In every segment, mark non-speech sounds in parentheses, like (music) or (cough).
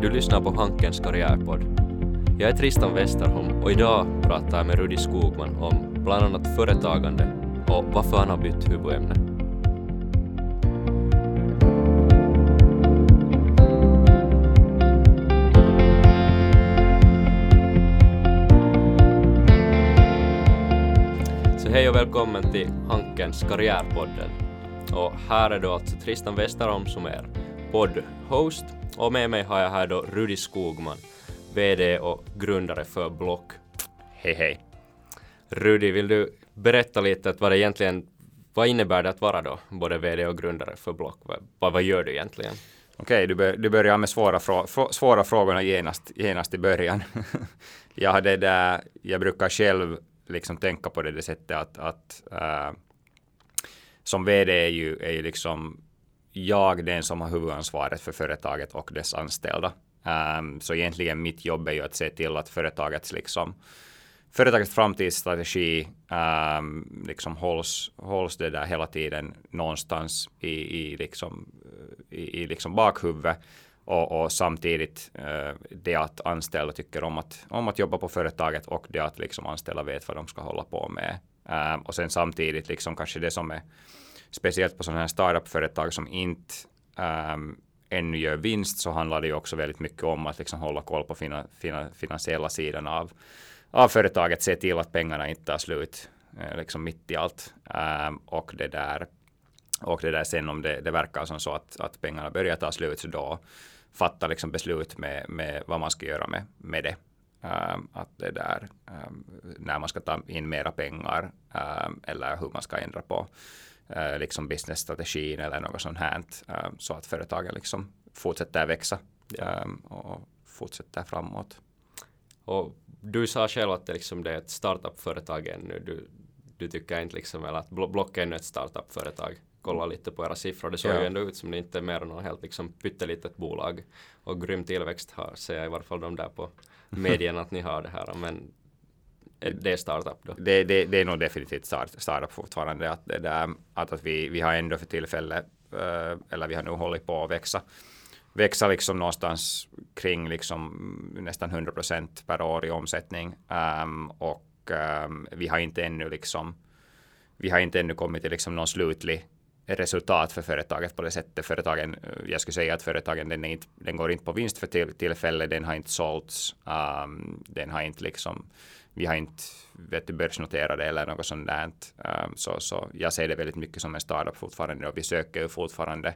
Du lyssnar på Hankens karriärpodd. Jag är Tristan Westerholm och idag pratar jag med Rudi Skogman om bland annat företagande och varför han har bytt huvudämne. Så hej och välkommen till Hankens karriärpodden. Och här är då alltså Tristan Westerholm som är poddhost och med mig har jag här då Rudi Skogman, VD och grundare för Block. Hej hej. Rudi, vill du berätta lite att vad det egentligen, vad innebär det att vara då både VD och grundare för Block? Vad, vad gör du egentligen? Okej, du, bör, du börjar med svåra, frå, svåra frågorna genast, genast i början. (laughs) jag, hade där, jag brukar själv liksom tänka på det, det sättet att, att äh, som VD är ju, är ju liksom jag den som har huvudansvaret för företaget och dess anställda. Um, så egentligen mitt jobb är ju att se till att företagets liksom företagets framtidsstrategi um, liksom hålls, hålls det där hela tiden någonstans i, i, liksom, i, i liksom bakhuvudet och, och samtidigt uh, det att anställda tycker om att, om att jobba på företaget och det att liksom anställda vet vad de ska hålla på med. Um, och sen samtidigt liksom kanske det som är speciellt på sådana här startup-företag som inte um, ähm, ännu gör vinst så handlar det ju också väldigt mycket om att liksom hålla koll på fina, fina, finansiella sidan av, av företaget, se till att pengarna inte tar slut eh, liksom mitt i allt. Um, och det där och det där sen om det, det verkar som så att, att pengarna börjar ta slut så då fatta liksom beslut med, med vad man ska göra med, med det. Um, att det där um, när man ska ta in mera pengar um, eller hur man ska ändra på eh, liksom businessstrategin eller något sånt här eh, så att företagen liksom fortsätter växa ja. eh, och fortsätter framåt. Och du sa själv att det, liksom, det är ett startup-företag ännu. Du, du tycker inte liksom, eller att Block är ännu ett startup-företag. Kolla lite på era siffror. Det såg ja. ju ändå ut som det inte är mer än något helt liksom, pyttelitet bolag. Och grym tillväxt har, ser jag i varje fall de där på (laughs) medien att ni har det här. Men Eh, det är startup då? Det, det, det är nog definitivt start, startup fortfarande. Att, det där, att, att vi, vi har ändå för tillfället, eh, eller vi har nu hållit på att växa, växa liksom någonstans kring liksom nästan 100 procent per år i omsättning. Um, och um, vi har inte ännu liksom, vi har inte ännu kommit till liksom någon slutlig resultat för företaget på det sättet. Företagen, eh, jag skulle säga att företagen den, inte, den går inte på vinst för till, tillfället, den har inte sålts, um, den har inte liksom vi har inte vet du, börsnoterade eller något sånt där. Um, så, så jag ser det väldigt mycket som en startup fortfarande och vi söker ju fortfarande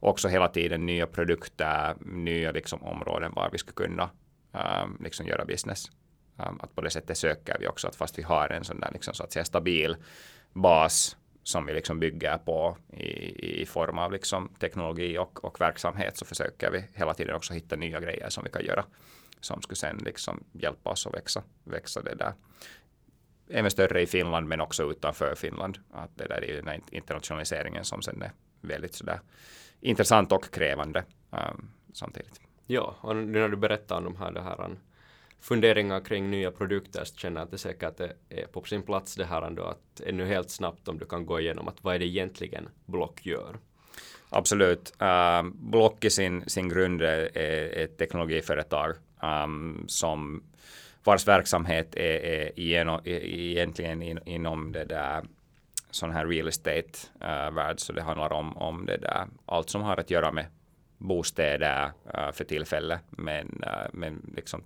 också hela tiden nya produkter, nya liksom, områden var vi ska kunna um, liksom, göra business. Um, att på det sättet söker vi också att fast vi har en sån där liksom, så att säga stabil bas som vi liksom bygger på i, i form av liksom teknologi och, och verksamhet så försöker vi hela tiden också hitta nya grejer som vi kan göra som skulle sen liksom hjälpa oss att växa, växa det där. Även större i Finland men också utanför Finland. Att det där är den här internationaliseringen som sen är väldigt sådär intressant och krävande um, samtidigt. Ja, och nu när du berättar om de här, det här um, funderingar kring nya produkter så känner jag att det säkert är på sin plats det här ändå att ännu helt snabbt om du kan gå igenom att vad är det egentligen Block gör? Absolut. Uh, Block i sin, sin grund är ett teknologiföretag um, som vars verksamhet är, är igenom, egentligen in, inom det där sån här real estate uh, värld. Så det handlar om, om det där, allt som har att göra med bostäder uh, för tillfället. Men, uh, men liksom,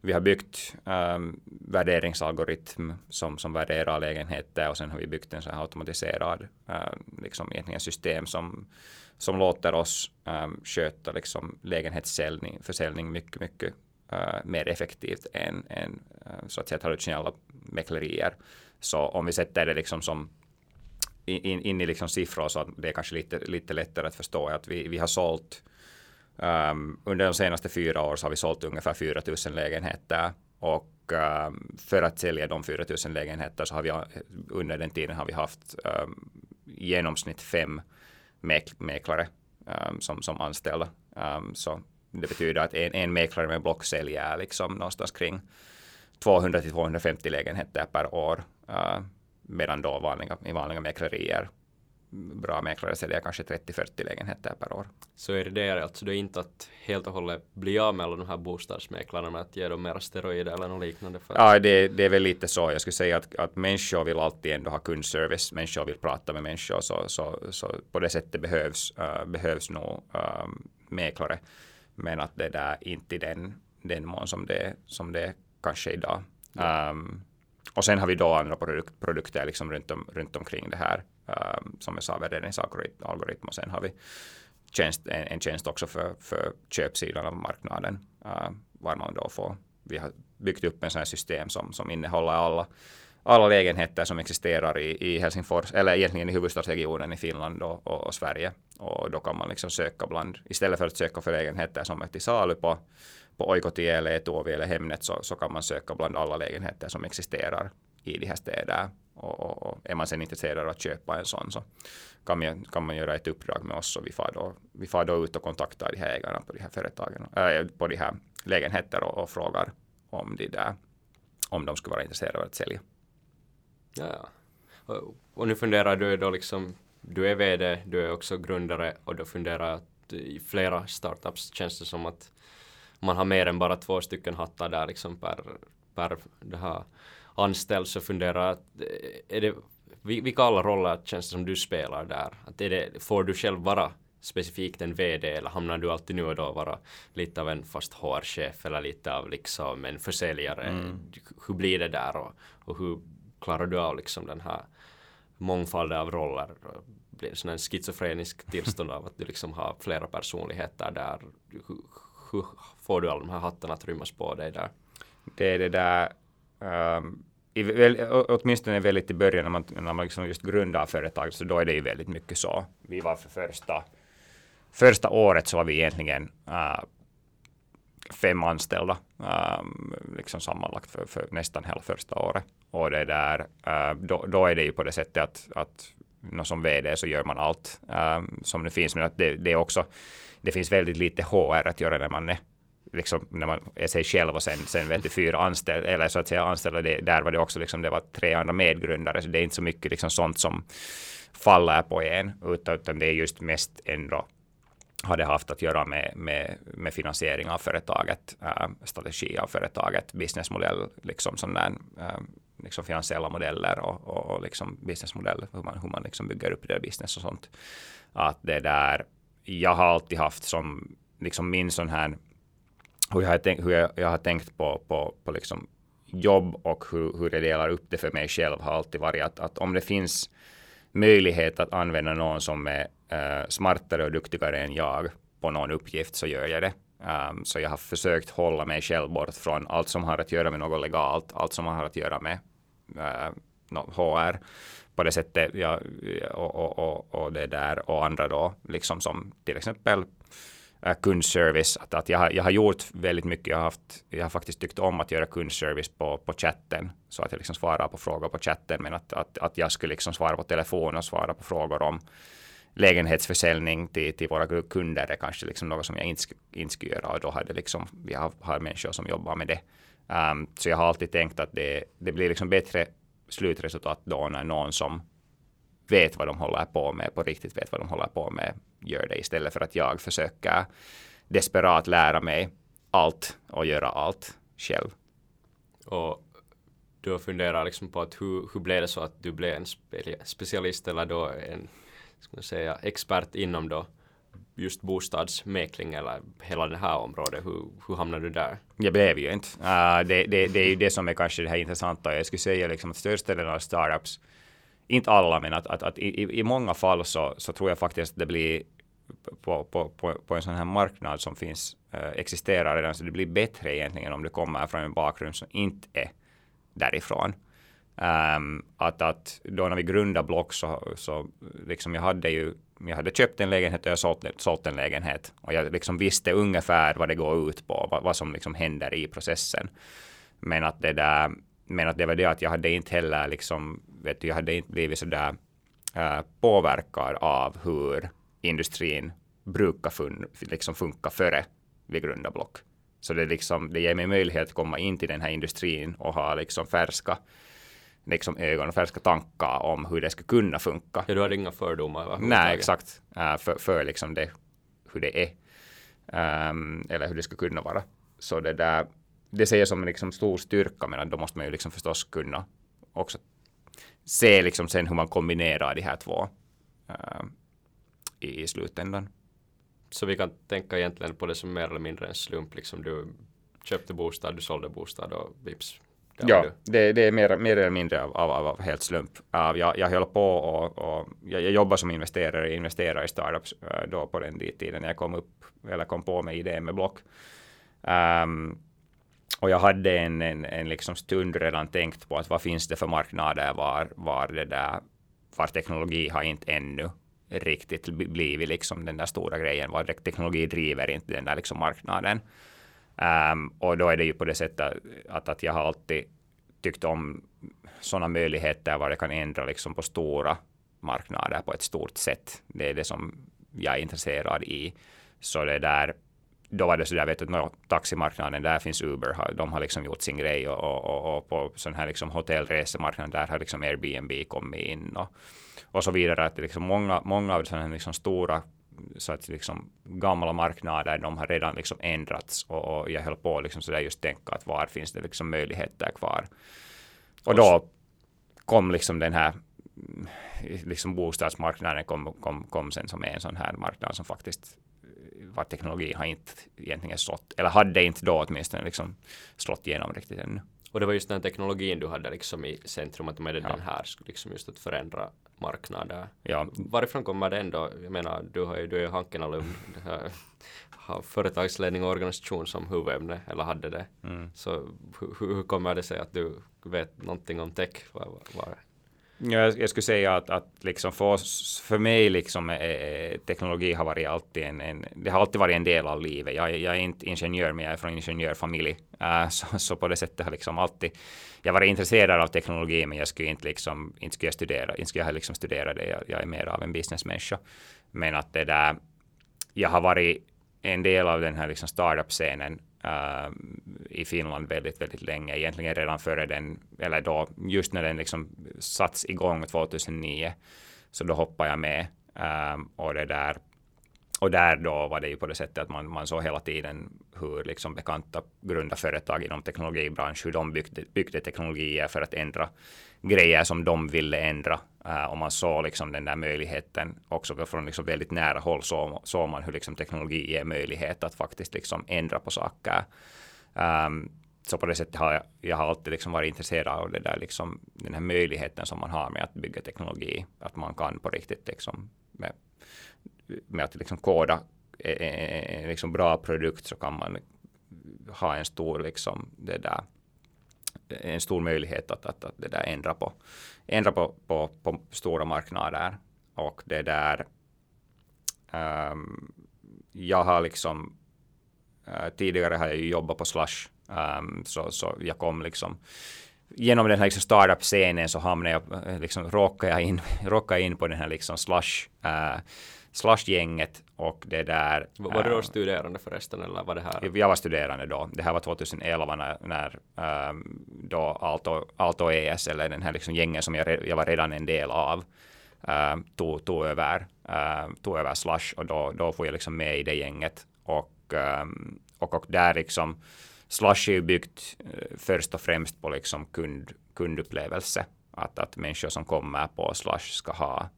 vi har byggt um, värderingsalgoritm som, som värderar lägenheter och sen har vi byggt en sån här automatiserad uh, liksom egentligen system som, som låter oss um, sköta liksom lägenhetsförsäljning försäljning mycket, mycket uh, mer effektivt än, än uh, så att säga traditionella mäklerier. Så om vi sätter det liksom som in, in i liksom siffror så att det är kanske lite, lite lättare att förstå att vi, vi har sålt um, under de senaste fyra åren så har vi sålt ungefär 4 000 lägenheter och um, för att sälja de 4 000 lägenheter så har vi under den tiden har vi haft um, genomsnitt fem mäklare um, som, som anställda. Um, så det betyder att en, en mäklare med block säljer liksom någonstans kring 200 till 250 lägenheter per år. Uh, medan då vanliga, i vanliga mäklerier bra mäklare säljer kanske 30-40 lägenheter per år. Så är det alltså då inte att helt och hållet bli av med alla de här bostadsmäklarna med att ge dem mera steroider eller något liknande? För Ja, det, det är väl lite så. Jag skulle säga att, att människor vill alltid ändå ha kundservice. Människor vill prata med människor. Så, så, så på det sättet behövs, uh, behövs nog um, mäklare. Men att det där inte i den, den mån som det, som det kanske är idag. Ja. Um, och sen har vi då andra produk produkter liksom runt, om, runt omkring det här. Ähm, som jag sa, värderingsalgoritm och sen har vi tjänst, en, en tjänst också för, för köpsidan av marknaden. Uh, var man då får, vi har byggt upp en sån här system som, som innehåller alla, alla lägenheter som existerar i, i Helsingfors, eller egentligen i huvudstadsregionen i Finland och, och, och, Sverige. Och då kan man liksom söka bland, istället för att söka för lägenheter som är till salu på, på Oikoti eller Etuovi eller Hemnet så, så kan man söka bland alla lägenheter som existerar i de här städerna. Och, och, och, är man sen intresserad av att köpa en sån så kan man, kan man göra ett uppdrag med oss och vi far då, vi far då ut och kontaktar de här ägarna på de här företagen, äh, på de här lägenheter och, och frågar om, de där, om de skulle vara intresserade av att sälja. Ja, och, och nu funderar du då liksom, du är VD, du är också grundare och då funderar att i flera startups känns det som att man har mer än bara två stycken hattar där liksom per, per det här anställd så funderar att är det vilka alla roller känns det som du spelar där? Att är det, får du själv vara specifikt en VD eller hamnar du alltid nu och då vara lite av en fast HR-chef eller lite av liksom en försäljare? Mm. Hur blir det där och, och hur klarar du av liksom den här mångfalden av roller? Blir det en schizofrenisk tillstånd av att du liksom har flera personligheter där? Hur, hur får du alla de här hattarna att rymmas på dig där? Det är det där um, i, väl, åtminstone väldigt i början när man, när man liksom just grundar företag så då är det ju väldigt mycket så. Vi var för första, första året så var vi egentligen äh, fem anställda äh, liksom sammanlagt för, för, nästan hela första året. Och det där, äh, då, då, är det ju på det sättet att, att som vd så gör man allt ähm, som det finns. Men att det, det, är också, det finns väldigt lite HR att göra när man är liksom när man är sig själv och sen, sen vet du, fyra anställda, eller så att säga anställda, det, där var det också liksom, det var tre andra medgrundare, så det är inte så mycket liksom sånt som faller på en, utan, utan det är just mest ändå har det haft att göra med, med, med finansiering av företaget, äh, strategi av företaget, businessmodell, liksom sån där, äh, liksom finansiella modeller och, och, och liksom businessmodell, hur man, hur man liksom bygger upp det business och sånt. Att det där, jag har alltid haft som liksom min sån här hur jag har tänkt, hur jag, jag har tänkt på, på, på liksom jobb och hur, hur jag delar upp det för mig själv har alltid varit att, att om det finns möjlighet att använda någon som är uh, smartare och duktigare än jag på någon uppgift så gör jag det. Um, så jag har försökt hålla mig själv bort från allt som har att göra med något legalt, allt som har att göra med eh, uh, HR på det sättet ja, och, och, och, och det där och andra då liksom som till exempel Äh, kundservice. Att, att jag, har, jag har gjort väldigt mycket. Jag har, haft, jag har faktiskt tyckt om att göra kundservice på, på chatten. Så att jag liksom svarar på frågor på chatten. Men att, att, att jag skulle liksom svara på telefon och svara på frågor om lägenhetsförsäljning till, till våra kunder är kanske liksom något som jag inte, inte skulle göra. Och då hade liksom, vi har, har människor som jobbar med det. Um, så jag har alltid tänkt att det, det blir liksom bättre slutresultat då när någon som vet vad de håller på med, på riktigt vet vad de håller på med, gör det istället för att jag försöker desperat lära mig allt och göra allt själv. Och du funderar liksom på att hur, hur blev det så att du blev en spe, specialist eller då en ska man säga, expert inom då just bostadsmäkling eller hela det här området? Hur, hur hamnade du där? Jag blev ju inte. Uh, det, det, det, är ju det som är kanske det här intressanta. Jag skulle säga liksom att största delen av startups inte alla, men att, att, att i, i många fall så, så tror jag faktiskt att det blir på, på, på, på en sån här marknad som finns, äh, existerar redan, så det blir bättre egentligen om det kommer från en bakgrund som inte är därifrån. Um, att, att då när vi grundade Block så, så liksom jag hade ju jag hade köpt en lägenhet och jag sålt, sålt en lägenhet och jag liksom visste ungefär vad det går ut på, vad, vad som liksom händer i processen. Men att det där men att det var det att jag hade inte heller liksom, vet du, jag hade inte blivit sådär äh, påverkad av hur industrin brukar fun, liksom funka före vi grundade Block. Så det, liksom, det ger mig möjlighet att komma in till den här industrin och ha liksom färska liksom ögon för att ska tanka om hur det ska kunna funka. Ja, du hade inga fördomar? Nej, exakt. Uh, för, för liksom det, hur det är. Um, eller hur det ska kunna vara. Så det där, det ser jag som en liksom stor styrka, men då måste man ju liksom förstås kunna också se liksom sen hur man kombinerar de här två uh, i, i slutändan. Så vi kan tänka egentligen på det som mer eller mindre en slump, liksom du köpte bostad, du sålde bostad och vips. Ja, det, det, är mer, mer eller mindre av, av, av helt slump. Uh, jag, jag höll på och, och jag, jag jobbar som investerare, investerare i startups uh, då på den tiden jag kom upp, eller kom på med idén med Block. Um, och jag hade en, en, en liksom stund redan tänkt på att vad finns det för marknader var, var det där, var teknologi har inte ännu riktigt blivit liksom den där stora grejen, var teknologi driver inte den där liksom marknaden. Um, och då är det ju på det sättet att, att jag har alltid tyckt om sådana möjligheter var det kan ändra liksom på stora marknader på ett stort sätt. Det är det som jag är intresserad i. Så det där, då var det så där, vet du, no, taximarknaden, där finns Uber, de har liksom gjort sin grej och, och, och, och på sån här liksom hotellresemarknaden, där har liksom Airbnb kommit in och, och så vidare. Att liksom många, många av de här liksom stora så att liksom gamla marknader, de har redan liksom ändrats och, och jag höll på liksom så där just tänka att var finns det liksom möjligheter kvar. Och då kom liksom den här liksom bostadsmarknaden kom, kom, kom sen som en sån här marknad som faktiskt var teknologi har inte egentligen slått, eller hade inte då åtminstone liksom slått igenom riktigt ännu. Och det var just den teknologin du hade liksom i centrum, att med ja. den här liksom just att förändra marknader. Ja. Varifrån kommer det ändå? Jag menar, du, har ju, du är ju Hankenalum, (laughs) har företagsledning och organisation som huvudämne, eller hade det. Mm. Så hur, hur kommer det sig att du vet någonting om tech? Var, var, jag, jag skulle säga att, att liksom för, oss, för mig liksom eh, teknologi har varit alltid en, en, det har alltid varit en del av livet. Jag, jag är inte ingenjör, men jag är från ingenjörfamilj. Uh, så, så, på det sättet har liksom alltid, jag varit intresserad av teknologi, men jag skulle inte liksom, inte skulle jag studera, inte skulle jag liksom studera det. Jag, jag är mer av en businessmänniska. Men att det där, jag har varit en del av den här liksom startup-scenen uh, i Finland väldigt, väldigt länge. Egentligen redan före den, eller då, just när den liksom satts igång 2009, så då hoppade jag med. uh, och det där och där då var det ju på det sättet att man, man såg hela tiden hur liksom bekanta grunda företag inom teknologibransch, hur de byggde, byggde teknologier för att ändra grejer som de ville ändra. Uh, och man såg liksom den där möjligheten också från liksom väldigt nära håll såg, såg man hur liksom teknologi ger möjlighet att faktiskt liksom ändra på saker. Um, så på det sättet har jag, jag har alltid liksom varit intresserad av det där liksom, den här möjligheten som man har med att bygga teknologi. Att man kan på riktigt liksom med, med att liksom koda en liksom bra produkt så kan man ha en stor liksom det där en stor möjlighet att, att, att det där ändra på ändra på, på, på stora marknader. Och det där um, jag har liksom uh, tidigare har jag jobbat på Slush um, så, så jag kom liksom genom den här liksom startup-scenen så hamnade jag, liksom råkade jag in, (laughs) råkade in på den här liksom Slush uh, Slush-gänget och det där. Var du då studerande förresten eller var det här? Jag var studerande då. Det här var 2011 när, när um, då Alto, Alto ES eller den här liksom gängen som jag, jag var redan en del av um, tog, tog, över, um, tog över Slush och då, då får jag liksom med i det gänget och, um, och, och där liksom Slush är ju byggt eh, först och främst på liksom kund, kundupplevelse. Att, att människor som kommer på Slush ska ha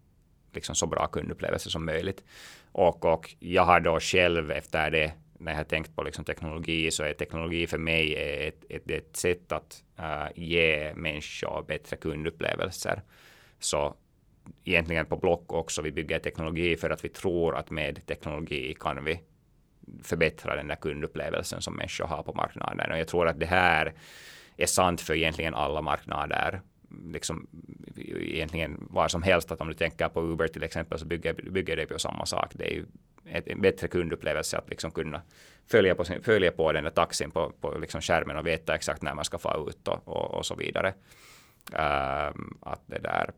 liksom så bra kundupplevelse som möjligt. Och, och jag har då själv efter det, när jag har tänkt på liksom teknologi, så är teknologi för mig ett, ett, ett sätt att uh, ge människor bättre kundupplevelser. Så egentligen på Block också, vi bygger teknologi för att vi tror att med teknologi kan vi förbättra den där kundupplevelsen som människor har på marknaden. Och jag tror att det här är sant för egentligen alla marknader liksom egentligen var som helst. Att om du tänker på Uber till exempel så bygger, bygger det på samma sak. Det är ju ett, en bättre kundupplevelse att liksom kunna följa på, sin, följa på den där taxin på, på liksom skärmen och veta exakt när man ska få ut och, och, och så vidare. Um, att det där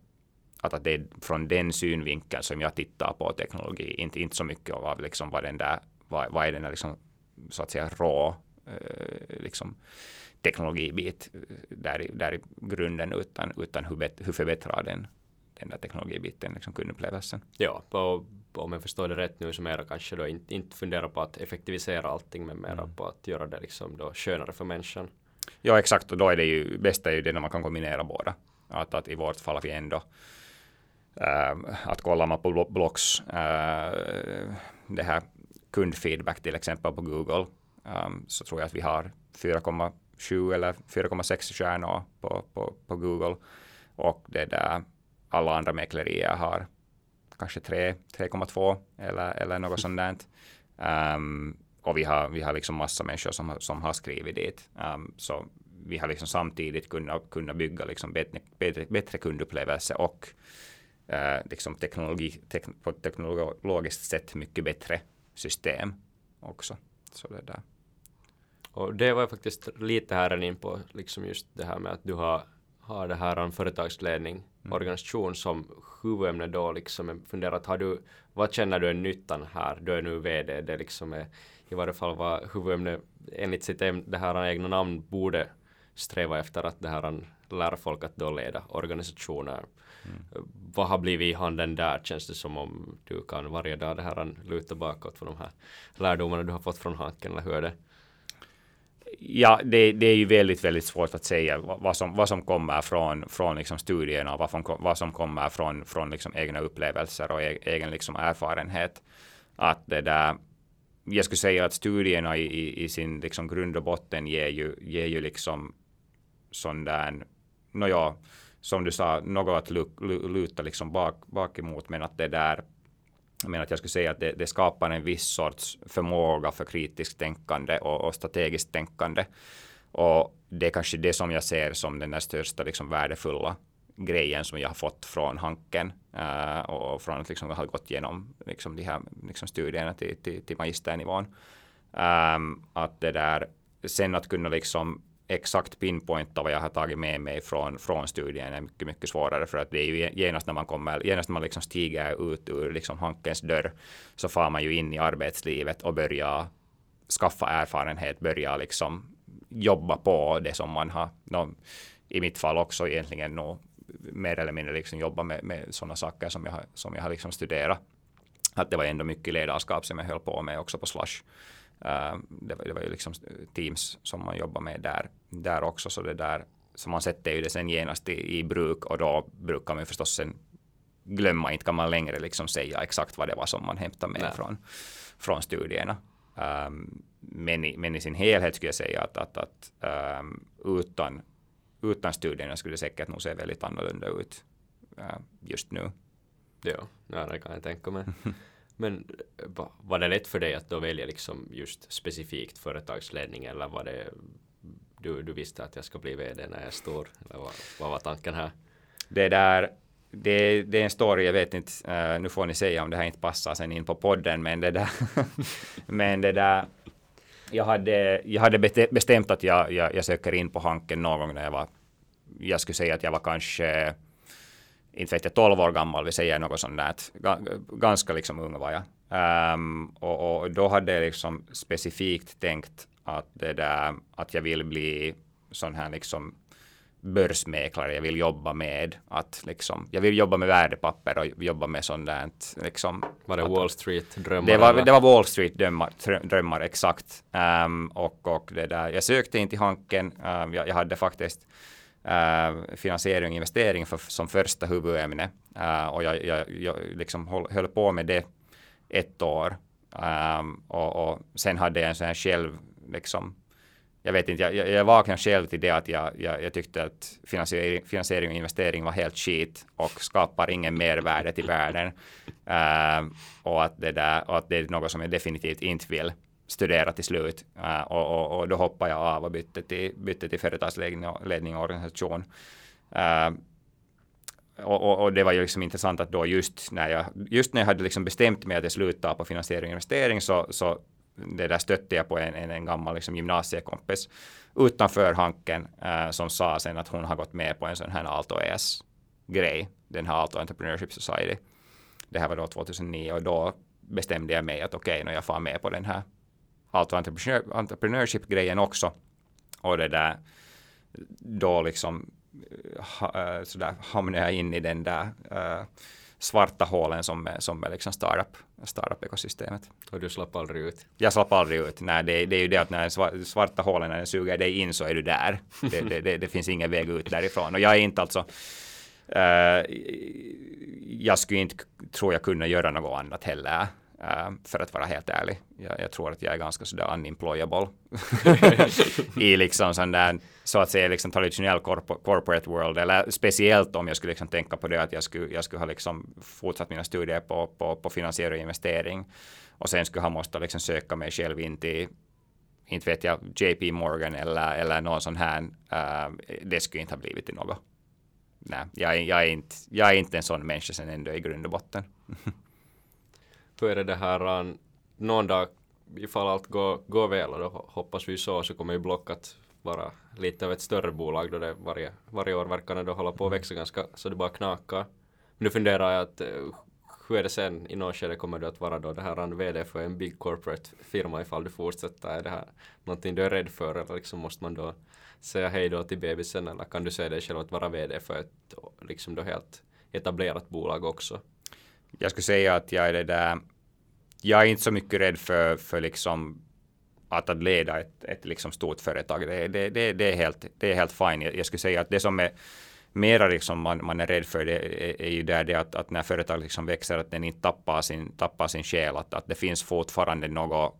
att, att det är från den synvinkeln som jag tittar på teknologi, inte, inte så mycket av liksom vad den där, vad, vad är den liksom, så att säga rå eh, liksom teknologibit där i, där i grunden utan, utan hur, bet, hur förbättrar den, den där teknologibiten liksom kundupplevelsen. Ja, om jag förstår det rätt nu så mera kanske då inte, inte fundera på att effektivisera allting men mera mm. på att göra det liksom då skönare för människan. Ja exakt och då är det ju bästa är ju det när man kan kombinera båda. Att, att i vårt fall vi ändå äh, att kollar man på blogs äh, det här kundfeedback till exempel på Google um, så tror jag att vi har 4,7 eller 4,6 stjärnor på, på, på Google och det där alla andra mäklerier har kanske 3,2 eller, eller något sånt där. Um, och vi har, vi har liksom massa människor som, som har skrivit dit. Um, så vi har liksom samtidigt kunnat, kunnat bygga liksom bättre, bättre, bättre kundupplevelse och uh, liksom teknologi, tek, på ett teknologiskt sätt mycket bättre system också. Så det där. Och det var jag faktiskt lite här in på, liksom just det här med att du har, har det här en företagsledning, mm. organisation som huvudämne då liksom funderat, har du, vad känner du är nyttan här? Du är nu VD, det liksom är i varje fall vad huvudämne enligt sitt det här egna namn borde sträva efter att det här lära folk att då leda organisationer. Mm. Vad har blivit i handen där? Känns det som om du kan varje dag det här luta bakåt för de här lärdomarna du har fått från Hanken, eller hur är det? Ja, det, det, är ju väldigt, väldigt svårt att säga vad som, vad som kommer från, från liksom studierna och vad, som, vad som kommer från, från liksom egna upplevelser och e, egen liksom erfarenhet. Att det där, jag skulle säga att studierna i, i, i sin liksom grund och botten ger ju, ger ju liksom sån där, nåja, som du sa, något att luta liksom bak, bak emot, men att det där men att jag skulle säga att det, det, skapar en viss sorts förmåga för kritiskt tänkande och, och strategiskt tänkande. Och det är kanske det som jag ser som den där största liksom värdefulla grejen som jag har fått från Hanken uh, och från att liksom ha gått igenom liksom de här liksom studierna till, till, till magisternivån. Um, ehm, att det där, sen att kunna liksom exakt pinpointa vad jag har tagit med mig från, från studien är mycket, mycket svårare för att det är ju genast när man kommer, genast när man liksom stiger ut ur liksom Hankens dörr så far man ju in i arbetslivet och börjar skaffa erfarenhet, börja liksom jobba på det som man har, no, i mitt fall också egentligen nog mer eller mindre liksom jobba med, med sådana saker som jag har, som jag har liksom studerat. Att det var ändå mycket ledarskap som jag höll på med också på Slush. Uh, det, var, det var ju liksom teams som man jobbar med där, där också. Så det där, så man sätter ju det sen genast i, i bruk och då brukar man förstås sen glömma, inte kan man längre liksom säga exakt vad det var som man hämtade med från, från studierna. Um, men, i, men i sin helhet skulle jag säga att, att, att um, utan, utan studierna skulle det säkert nog se väldigt annorlunda ut uh, just nu. Ja, det kan jag tänka mig. (laughs) Men eh, var det lätt för dig att då välja liksom just specifikt företagsledning eller var det du, du visste att jag ska bli VD när jag står. Eller vad, vad var tanken här? Det där det, det, är en story, jag vet inte, uh, nu får ni säga om det här inte passar sen in på podden, men det där, (laughs) men det där, jag hade, jag hade bestämt att jag, jag, jag söker in på Hanken någon gång när jag var, jag skulle säga att jag var kanske inte vet jag, 12 år gammal, vi säger något sånt där. Ganska liksom ung var jag. Um, och, och, då hade jag liksom specifikt tänkt att, det där, att jag vill bli sån här liksom börsmäklare. Jag vill jobba med att liksom, jag vill jobba med värdepapper och jobba med sånt där liksom. Var det Wall Street drömmar? Det var, det var Wall Street drömmar, drömmar exakt. Um, och, och det där, jag sökte in till Hanken. Um, jag, jag hade faktiskt äh, finansiering och investering för, som första huvudämne. Äh, och jag, jag, jag liksom höll, höll, på med det ett år. Um, och, och, sen hade jag en sån här själv, liksom, jag vet inte, jag, jag vaknade själv till det att jag, jag, jag tyckte att finansiering, finansiering och investering var helt skit och skapar ingen mervärde till världen. Uh, och, att det där, och att det är något som jag definitivt inte vill studera till slut. Eh, och, och, och, då hoppade jag av och bytte till, bytte till företagsledning och, ledning och organisation. Eh, och, och, det var ju liksom intressant att då just när jag, just när jag hade liksom bestämt mig att jag slutar på finansiering och investering så, så det där stötte jag på en, en, en gammal liksom gymnasiekompis utanför Hanken äh, som sa sen att hon har gått med på en sån här Alto ES grej, den här Alto Entrepreneurship Society. Det här var då 2009 och då bestämde jag mig att okej, okay, jag far med på den här entreprenör, entreprenörship-grejen också. Och det där, då liksom ha, sådär hamnar jag in i den där uh, svarta hålen som är, som är liksom startup, startup-ekosystemet. Och du slapp aldrig ut? Jag slapp aldrig ut. Nej, det, det är ju det att när svarta hålen när den suger dig in så är du där. (laughs) Det, det, det, det finns ingen väg ut därifrån. Och jag är inte alltså uh, jag skulle inte, tror jag, kunna göra något annat heller. Uh, för att vara helt ärlig. Jag, jag, tror att jag är ganska sådär unemployable. (laughs) I liksom sån där, så att säga, liksom traditionell corporate world. Eller speciellt om jag skulle liksom tänka på det att jag skulle, jag skulle ha liksom fortsatt mina studier på, på, på finansiering och investering. Och sen skulle ha måste liksom söka mig själv in till inte vet jag, JP Morgan eller, eller någon sån här. Uh, det skulle inte ha blivit till något. Nej, jag, jag, är inte, jag är inte en sån människa sen ändå i grund och botten. (laughs) Före är det det här, äh, någon dag ifall allt går, går väl och då hoppas vi så, så kommer ju Block att vara lite av ett större bolag då det varje, varje år verkar det hålla på att växa ganska så det bara knakar. Nu funderar jag att äh, hur är det sen i något skede kommer du att vara då det här äh, en VD för en big corporate firma ifall du fortsätter? Är det här någonting du är rädd för eller liksom måste man då säga hej då till bebisen eller kan du se dig själv att vara VD för ett liksom då helt etablerat bolag också? Jag skulle säga att jag är det där jag är inte så mycket rädd för, för liksom att, att leda ett, ett liksom stort företag. Det, det, det, det, är helt, det är helt fine. Jag, jag skulle säga att det som är mera liksom man, man är rädd för det är, är ju där det att, att när företag liksom växer att den inte tappar sin, tappar sin själ. Att, att det finns fortfarande något,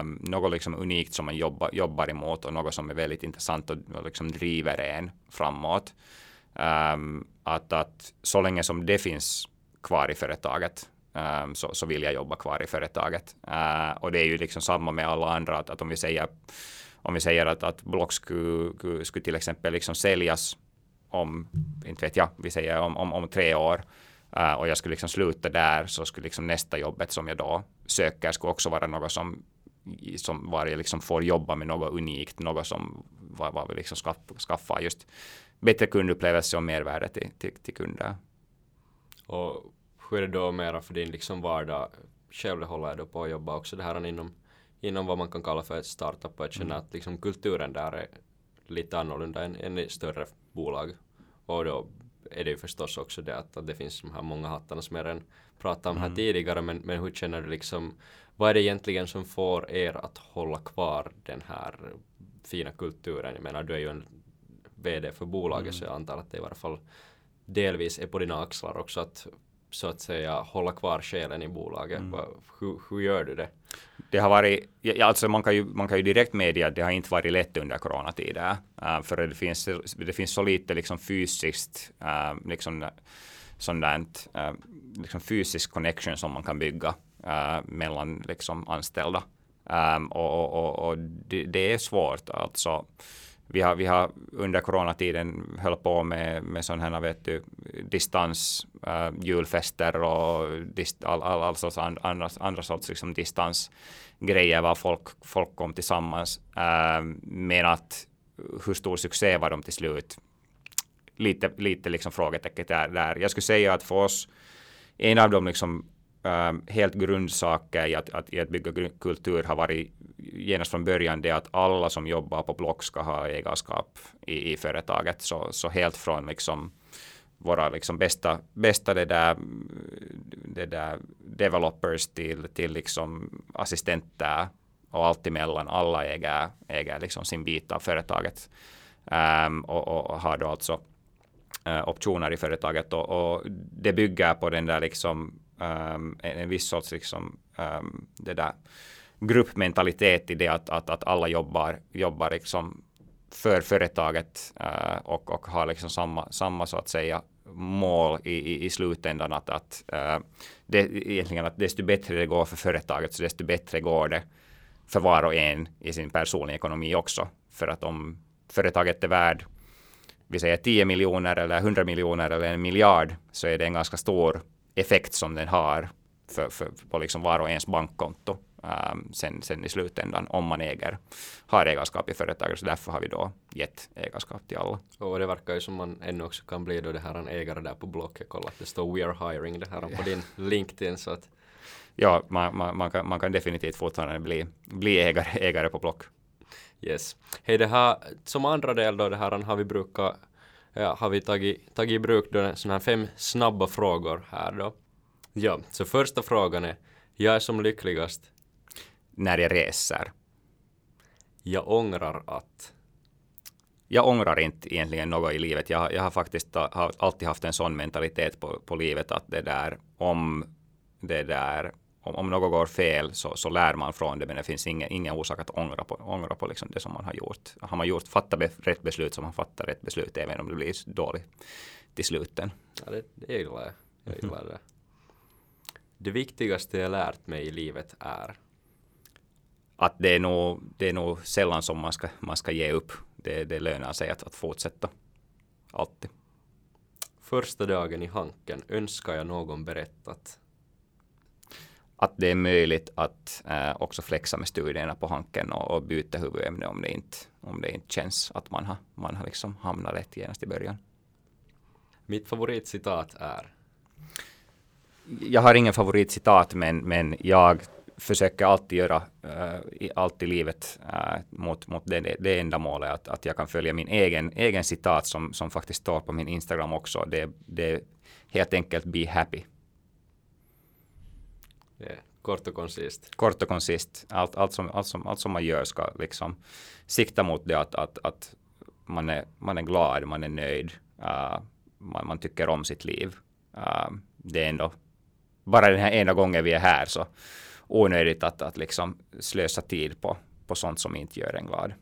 um, något liksom unikt som man jobbar, jobbar emot och något som är väldigt intressant och, och liksom driver en framåt. Um, att, att så länge som det finns kvar i företaget um, så, så vill jag jobba kvar i företaget. Uh, och det är ju liksom samma med alla andra, att, att om vi säger om vi säger att, att Block skulle, skulle till exempel liksom säljas om, inte vet jag, vi säger om, om, om tre år uh, och jag skulle liksom sluta där så skulle liksom nästa jobbet som jag då söker skulle också vara något som som var jag liksom får jobba med något unikt, något som var, var vi liksom skaff, skaffa just bättre kundupplevelse och mervärde till, till, till kunder. Och hur är det då mera för din liksom vardag? Själv håller jag då på att jobba också det här inom, inom vad man kan kalla för ett startup och jag känner mm. att liksom kulturen där är lite annorlunda än, än i större bolag. Och då är det ju förstås också det att, att det finns de här många hattarna som jag redan pratade om mm. här tidigare men, men hur känner du liksom vad är det egentligen som får er att hålla kvar den här fina kulturen? Jag menar du är ju en VD för bolaget mm. så jag antar att det i varje fall delvis är på dina axlar också att så att säga hålla kvar själen i bolaget? Mm. Hur, hur, gör du det? Det har varit, alltså man kan ju, man kan ju direkt medge att det har inte varit lätt under coronatider. Uh, för det finns, det finns så lite liksom fysiskt, uh, liksom sådant, uh, liksom fysisk connection som man kan bygga mellan liksom anställda. Um, och, och, och det, det, är svårt alltså vi har, vi har under coronatiden höll på med, med sådana här vet du, distans eh, julfester och dist, all, all, all sorts and, andra, andra sorts liksom distansgrejer var folk, folk kom tillsammans. Äh, men att hur stor succé var de till slut? Lite, lite liksom frågetecken där, där. Jag skulle säga att för oss en av de liksom äh, helt grundsaker i att, att, i att bygga kultur har varit genast från början det att alla som jobbar på Block ska ha ägarskap i, i företaget. Så, så helt från liksom våra liksom bästa, bästa det där, det där developers till, till liksom assistenter och allt emellan. Alla äger, äger liksom sin bit av företaget um, och, och, har då alltså uh, optioner i företaget och, och, det bygger på den där liksom um, en, en viss sorts liksom, um, det där gruppmentalitet i det att, att, att alla jobbar, jobbar liksom för företaget äh, och, och har liksom samma, samma så att säga mål i, i, i slutändan att, att, äh, det, egentligen att desto bättre det går för företaget så desto bättre går det för var och en i sin personliga ekonomi också. För att om företaget är värd vi säger 10 miljoner eller 100 miljoner eller en miljard så är det en ganska stor effekt som den har för, för, på liksom var och ens bankkonto um, sen, sen i slutändan om man äger, har ägarskap i företaget. Så därför har vi då gett ägarskap till alla. Och det verkar ju som man ännu också kan bli då det här en ägare där på Blocket. Kolla att det står We are hiring det här på din LinkedIn. Så att ja, man, man, man, kan, man kan definitivt fortfarande bli, bli ägare, (laughs) ägare på Block. Yes. Hej, det här som andra del då, det här har vi brukat, ja, har vi tagit, tagit i bruk då sådana här fem snabba frågor här då. Ja, så första frågan är, jag är som lyckligast. När jag reser. Jag ångrar att. Jag ångrar inte egentligen något i livet. Jag, jag har faktiskt har alltid haft en sån mentalitet på, på livet att det där om det där om, om något går fel så, så lär man från det, men det finns ingen, ingen orsak att ångra på, ångra på liksom det som man har gjort. Har man gjort, fattat rätt beslut så man fattar rätt beslut, även om det blir dåligt till sluten. Ja, det, det gillar jag. Jag gillar det. Det viktigaste jag lärt mig i livet är? Att det är nog, det är nog sällan som man ska, man ska ge upp. Det, det lönar sig att, att fortsätta. Alltid. Första dagen i Hanken önskar jag någon berättat att det är möjligt att äh, också flexa med studierna på Hanken och, och byta huvudämne om det inte, om det inte känns att man har, man har liksom hamnat rätt genast i början. Mitt favoritcitat är? Jag har ingen favoritcitat men, men jag försöker alltid göra uh, i allt i livet uh, mot, mot det, det ändamålet att, att jag kan följa min egen, egen citat som, som faktiskt står på min Instagram också. Det, det är helt enkelt be happy. Yeah. Kort och koncist. Kort och koncist. Allt, allt, som, allt, som, allt som man gör ska liksom sikta mot det att, att, att man, är, man är glad, man är nöjd, uh, man, man tycker om sitt liv. Uh, det är ändå bara den här ena gången vi är här så onödigt att, att liksom slösa tid på, på sånt som inte gör en glad.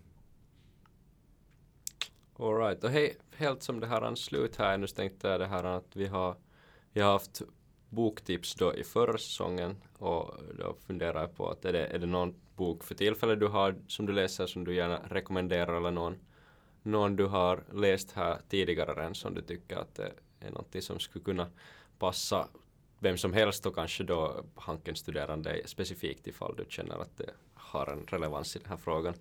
Alright, och hej, helt som det här anslut här, nu tänkte jag det här att vi har, vi har haft boktips då i förra säsongen och då funderar jag på att är det, är det någon bok för tillfället du har som du läser som du gärna rekommenderar eller någon, någon du har läst här tidigare än som du tycker att det är någonting som skulle kunna passa vem som helst och kanske då Hanken-studerande specifikt ifall du känner att det har en relevans i den här frågan.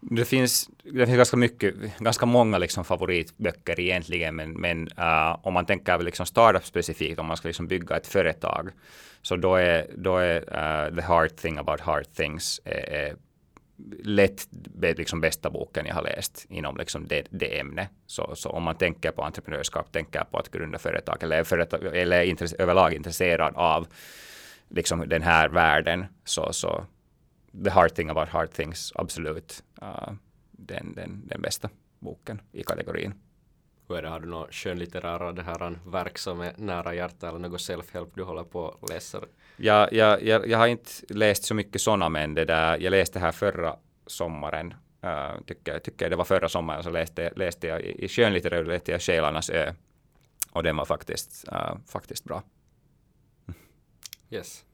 Det finns, det finns ganska mycket, ganska många liksom favoritböcker egentligen, men, men uh, om man tänker liksom startup specifikt, om man ska liksom bygga ett företag, så då är, då är uh, The Hard Thing About Hard Things är, är lätt liksom bästa boken jag har läst inom liksom det, det ämnet. Så, så om man tänker på entreprenörskap, tänker på att grunda företag eller, företag, eller är intresse, överlag intresserad av liksom den här världen, så, så The Hard Thing About Hard Things, absolut uh, den, den, den bästa boken i kategorin. Det, har du några skönlitterära det här verk som är nära hjärtat eller något self-help du håller på att läsa? Jag, jag, jag, jag har inte läst så mycket sådana men det där, jag läste här förra sommaren uh, tycker, tycker det var förra sommaren så läste, läste jag i, i skönlitteratur läste jag Själarnas ö och den var faktiskt, uh, faktiskt bra. Yes.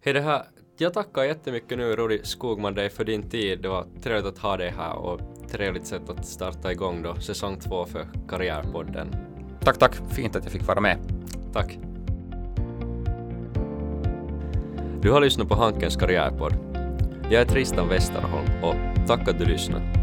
Hej det här, jag tackar jättemycket nu Rudi Skogman dig för din tid. Det var trevligt att ha dig här och trevligt sätt att starta igång då säsong två för Karriärpodden. Tack, tack. Fint att jag fick vara med. Tack. Du har lyssnat på Hankens karriärpodd. Jag är Tristan Westerholm och tack att du lyssnade.